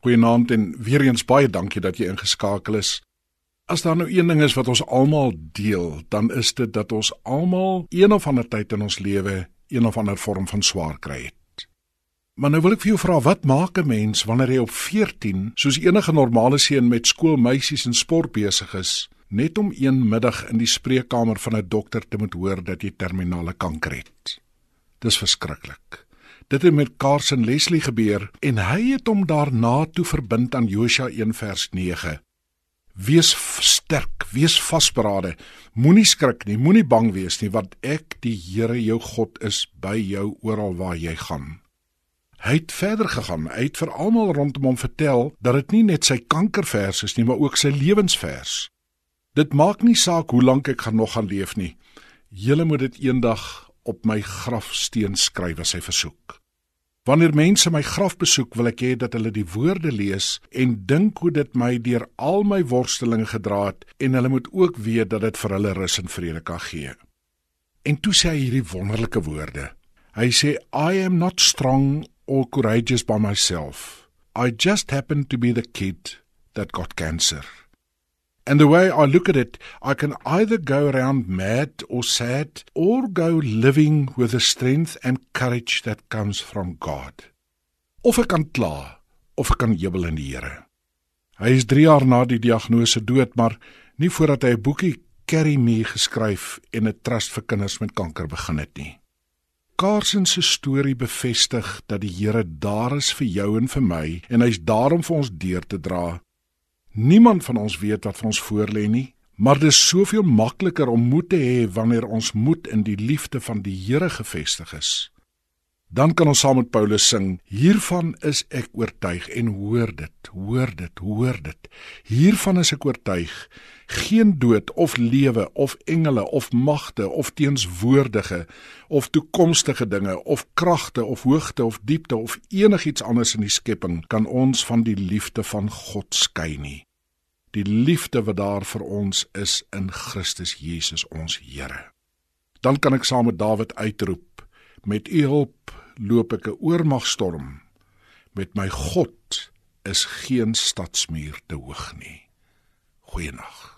Goeienaand en weer eens baie dankie dat jy ingeskakel is. As daar nou een ding is wat ons almal deel, dan is dit dat ons almal een of ander tyd in ons lewe een of ander vorm van swaar kry het. Maar nou wil ek vir jou vra, wat maak 'n mens wanneer hy op 14, soos enige normale seun met skoolmeisies en sport besig is, net om een middag in die spreekkamer van 'n dokter te moet hoor dat jy terminale kanker het? Dis verskriklik. Dit het met Carson Leslie gebeur en hy het hom daarna toe verbind aan Josua 1 vers 9. Wees sterk, wees vasberade. Moenie skrik nie, moenie bang wees nie, want ek, die Here jou God, is by jou oral waar jy gaan. Hy het verder gegaan. Hy het vir almal rondom hom vertel dat dit nie net sy kankervers is nie, maar ook sy lewensvers. Dit maak nie saak hoe lank ek gaan nog gaan leef nie. Julle moet dit eendag op my grafsteen skryf as hy versoek. Wanneer mense my graf besoek, wil ek hê dat hulle die woorde lees en dink hoe dit my deur al my worstelinge gedra het en hulle moet ook weet dat dit vir hulle rus en vrede kan gee. En toe sê hy hierdie wonderlike woorde. Hy sê I am not strong or courageous by myself. I just happen to be the kid that got cancer. And the way I look at it, I can either go around mad or sad, or go living with the strength and courage that comes from God. Of ek kan kla, of ek kan jubel in die Here. Hy is 3 jaar na die diagnose dood, maar nie voordat hy 'n boekie Carry Me geskryf en 'n trust vir kinders met kanker begin het nie. Carson se storie bevestig dat die Here daar is vir jou en vir my en hy's daarom vir ons deur te dra Niemand van ons weet wat vir ons voorlê nie, maar dit is soveel makliker om moed te hê wanneer ons moed in die liefde van die Here gefestig is. Dan kan ons saam met Paulus sing: Hiervan is ek oortuig en hoor dit, hoor dit, hoor dit. Hiervan is ek oortuig: geen dood of lewe of engele of magte of teenswoordige of toekomstige dinge of kragte of hoogte of diepte of enigiets anders in die skepping kan ons van die liefde van God skei nie die liefde wat daar vir ons is in Christus Jesus ons Here. Dan kan ek saam met Dawid uitroep: Met U hulp loop ek 'n oormagstorm. Met my God is geen stadsmuur te hoog nie. Goeienaand.